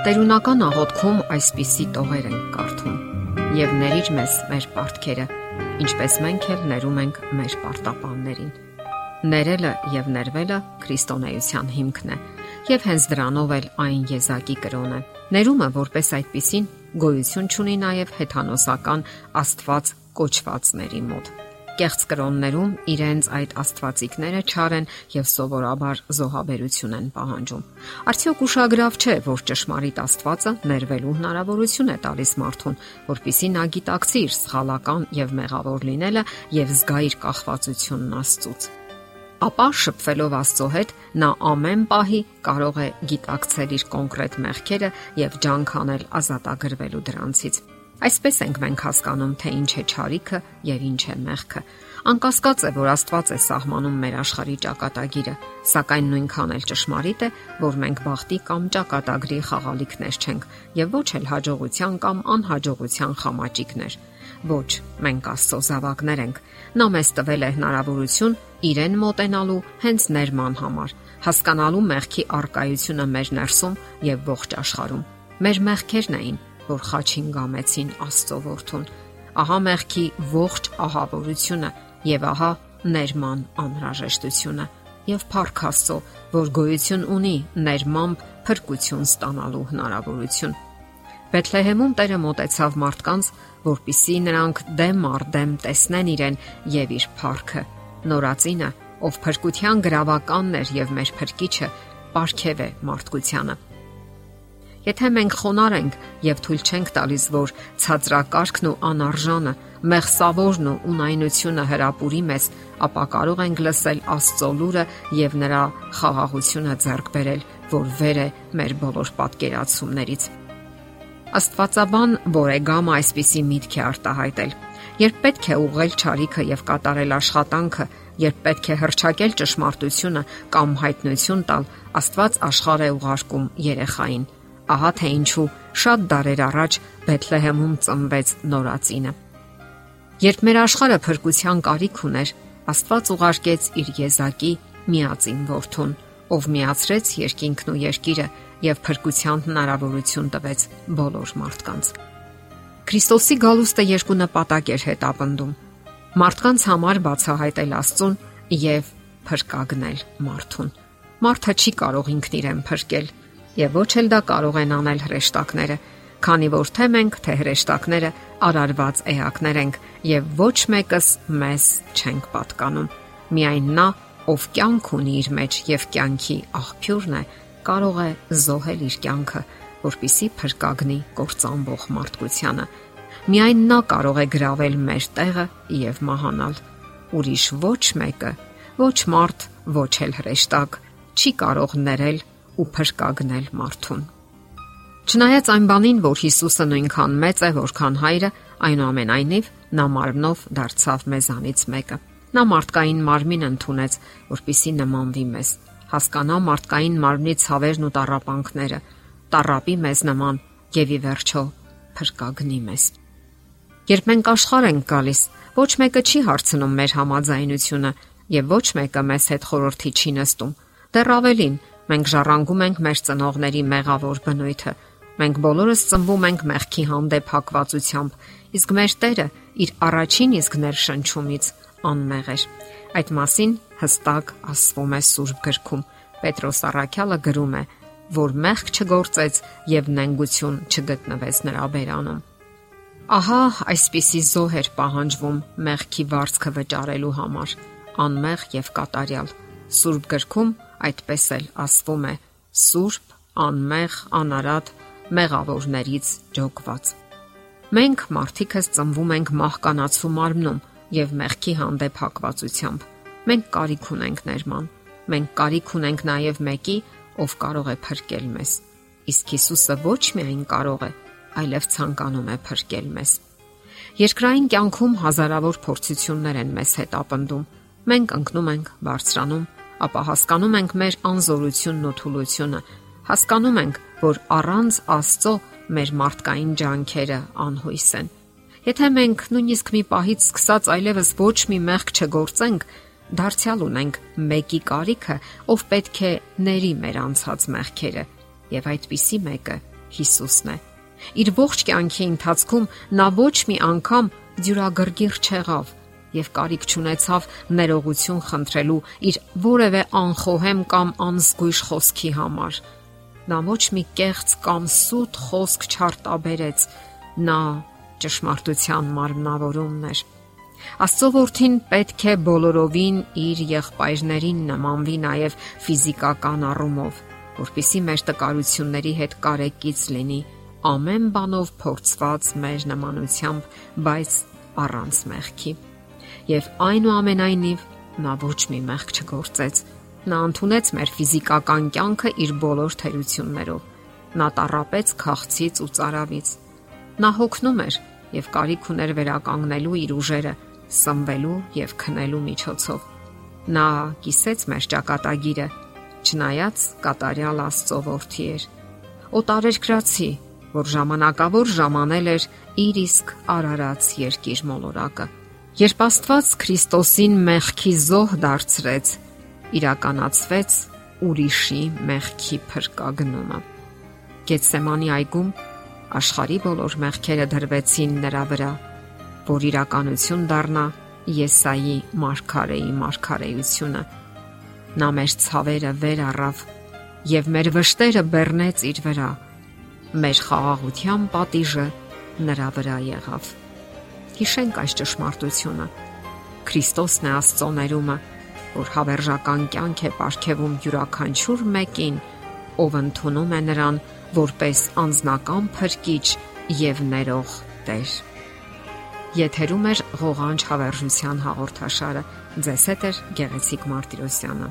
Տերունական աղոթքում այսպիսի տողեր են կարդում. Եվ ներիր մեզ մեր պարտքերը, ինչպես մենք էլ ներում ենք մեր պարտապաններին։ Ներելը եւ ներվելը քրիստոնեության հիմքն է, եւ հենց դրանով էլ այն եզակի կրոն է։ Ներումը որպես այդպիսին գոյություն ունի նաեւ հեթանոսական Աստված կոչվածների մոտ կեղծ կրոններում իրենց այդ աստվածիկները չար են եւ սովորաբար զոհաբերություն են պահանջում։ Արդյոք ուշագրավ չէ, որ ճշմարիտ Աստվածը ներվելու հնարավորություն է տալիս մարդուն, որpիսի նա գիտակցի իր սխալական եւ մեղավոր լինելը եւ զգա իր կախվածությունն Աստծուց ապա շփվելով Աստծո հետ նա ամեն պահի կարող է գիտակցել իր կոնկրետ մեղքերը եւ ջանք անել ազատագրվելու դրանցից։ Այսպես ենք մենք հասկանում, թե ինչ է ճարիքը եւ ինչ է մեղքը։ Անկասկած է, որ Աստված է սահմանում մեր աշխարհի ճակատագիրը, սակայն նույնքան էլ ճշմարիտ է, որ մենք բախտի կամ ճակատագրի խաղալիքներ չենք եւ ոչ էլ հաջողության կամ անհաջողության խամաճիկներ։ Ոչ, մենք Աստծո զավակներ ենք։ Նա մեզ տվել է հնարավորություն իրեն մոտենալու հենց ներման համար, հասկանալու մեղքի արկայությունը մեր ներսում եւ ողջ աշխարհում։ Մեր մեղքերն էին որ խաչին գամեցին Աստծո որդուն։ Ահա մեղքի ողջ ահավորությունը եւ ահա ներման անհրաժեշտությունը եւ Փառք Աստծո, որ գոյություն ունի ներմամբ փրկություն ստանալու հնարավորություն։ Բեթլեհեմում Տերը մտեցավ մարդկանց, որpիսի նրանք դեմ առ դեմ տեսնեն իրեն եւ իր Փառքը։ Նորածինը, ով փրկության գրավականն էր եւ մեր փրկիչը, ապարգև է մարդկությանը Եթե մենք խոնար ենք եւ թույլ չենք տալիս, որ ցածրակարգն ու անարժանը, մեղսավորն ու ունայնությունը հրապուրի մեզ, ապա կարող ենք լսել Աստծո լուրը եւ նրա խաղաղությունը ձեռք բերել, որ վեր է մեր բոլոր պատկերացումներից։ Աստվածաբան Բորեգամը այսպիսի միտք է արտահայտել. Երբ պետք է ուղղել ճարիքը եւ կատարել աշխատանքը, երբ պետք է հրճակել ճշմարտությունը կամ հայտնություն տալ, Աստված աշխարհ է ուղարկում երեխային Ահա թե ինչու շատ դարեր առաջ Բեթլեհեմում ծնվեց նորածինը։ Երբ մեր աշխարհը փրկության կարիք ուներ, Աստված ուղարկեց իր եզակի միածին որդուն, ով միացրեց երկինքն ու երկիրը եւ փրկության հնարավորություն տվեց բոլոր մարդկանց։ Քրիստոսի գալուստը երկու նպատակ էր հետապնդում. մարդկանց համար բացահայտել Աստծուն եւ փրկագնել մարդուն։ Մարդը չի կարող ինքն իրեն փրկել, եւ ոչ էլ դա կարող են անել հրեշտակները, քանի որ թե մենք, թե հրեշտակները արարված էակներ ենք եւ ոչ մեկս մեզ չենք պատկանում։ Միայն նա, ով կյանք ունի իր մեջ եւ կյանքի աղբյուրն է, կարող է զոհել իր կյանքը, որpիսի փրկագնի կործանվող մարդկությանը։ Միայն նա կարող է գravel մեր տեղը եւ մահանալ։ Ուրիշ ոչ մեկը, ոչ մարդ, ոչ էլ հրեշտակ չի կարող ներել ու փրկագնել մարդուն։ Չնայած այն բանին, որ Հիսուսը նույնքան մեծ է, որքան հայրը, այնուամենայնիվ նա մարմնով դարձավ մեզանից մեկը։ Նա մարդկային մարմին ընդունեց, որpիսի նմանվի մեզ, հասկանա մարդկային մարմնի ցավերն ու տարապանքները, տարապի մեզ նման եւ ի վերջո փրկագնի մեզ։ Երբ մենք աշխարհ ենք գալիս, ոչ մեկը չի հարցնում մեր համաձայնությունը եւ ոչ մեկը մեզ հետ խորհրդի չի նստում։ Դեռ ավելին, Մենք ժառանգում ենք մեր ծնողների մեղավոր բնույթը։ Մենք բոլորս ծնվում ենք մեղքի հանդեպ հակվածությամբ, իսկ մեր Տերը իր առաջին իսկ ներշնչումից անմեղ էր։ Այդ մասին հստակ ասվում է Սուրբ գրքում։ Պետրոս Արաքյալը գրում է, որ մեղք չգործեց եւ նենգություն չգտնվեց նրա բերանում։ Ահա այսպիսի զոհ էր պահանջվում մեղքի վարձքը վճարելու համար, անմեղ եւ կատարյալ։ Սուրբ գրքում այդպես էլ ասվում է. Սուրբ, անմեղ, անարատ մեղավորներից ջոկված։ Մենք մարդիկս ծնվում ենք մահկանացու մարմնում եւ մեղքի հանդեպ հակվածությամբ։ Մենք կարիք ունենք ներման։ Մենք կարիք ունենք նաեւ մեկի, ով կարող է փրկել մեզ։ Իսկ Հիսուսը ոչ միայն կարող է, այլև ցանկանում է փրկել մեզ։ Երկրային կյանքում հազարավոր փորձություններ են մեզ հետ ապնդում։ Մենք ընկնում ենք, բարձրանում, ապա հասկանում ենք մեր անզորությունն ու թուլությունը, հասկանում ենք, որ առանց Աստծո մեր մարդկային ջանքերը անհույս են։ Եթե մենք նույնիսկ մի պահից սկսած այլևս ոչ մի մեղք չգործենք, դարձյալ ունենք մեկի կարիքը, ով պետք է ների մեր անցած մեղքերը, եւ այդպիսի մեկը Հիսուսն է։ Իր ողջ կյանքի ընթացքում նա ոչ մի անգամ դյուրագրգիռ չեղավ եւ կարիք չունեցավ ներողություն խնդրելու իր որևէ անխոհեմ կամ անզգույշ խոսքի համար։ Նա ոչ մի կեղծ կամ սուտ խոսք չարտաբերեց։ Նա ճշմարտության մարմնավորումն էր։ Աստծո որդին պետք է բոլորովին իր եղբայրներին նմանվի նաև ֆիզիկական առումով, որpիսի մեր տկարությունների հետ կարեկից լինի ամեն բանով փորձված մեր նմանությամբ, բայց առանց մեղքի։ Եվ այնուամենայնիվ նա ոչ մի մեղք չգործեց։ Նա ընդունեց մեր ֆիզիկական կյանքը իր բոլոր թերություններով։ Նա տարապեց քաղցից ու цаրավից։ Նա հոգնում էր եւ կարիք ուներ վերականգնելու իր ուժերը, սնվելու եւ քնելու միջոցով։ Նա կիսեց մեր ճակատագիրը, չնայած կատարյալ Աստծո որդի էր։ Օտարերկրացի, որ ժամանակավոր ժամանել էր իր իսկ արարած երկիր մոլորակը։ Երբ Աստված Քրիստոսին մեղքի զոհ դարձրեց, իրականացվեց ուրիշի մեղքի փրկագնումը։ Գեցսեմանի այգում աշխարի բոլոր մեղքերը դրվեցին նրա վրա, որ իրականություն դառնա Եսայի մարգարեի մարգարեությունը։ Նա մեր ցավերը վեր առավ եւ մեր վշտերը բեռնեց իր վրա մեր խաղաղության պատիժը նրա վրա եղավ։ Հիշենք այս ճշմարտությունը։ Քրիստոսն է Աստծո ներումը, որ հավերժական կյանք է ապարգևում յուրաքանչյուր մեկին, ով ընդունում է նրան որպես անznական փրկիչ եւ ներող Տեր։ Եթերում է ղողանջ հավերժության հաղորդաշարը։ Ձեզ հետ է Գեղեցիկ Մարտիրոսյանը։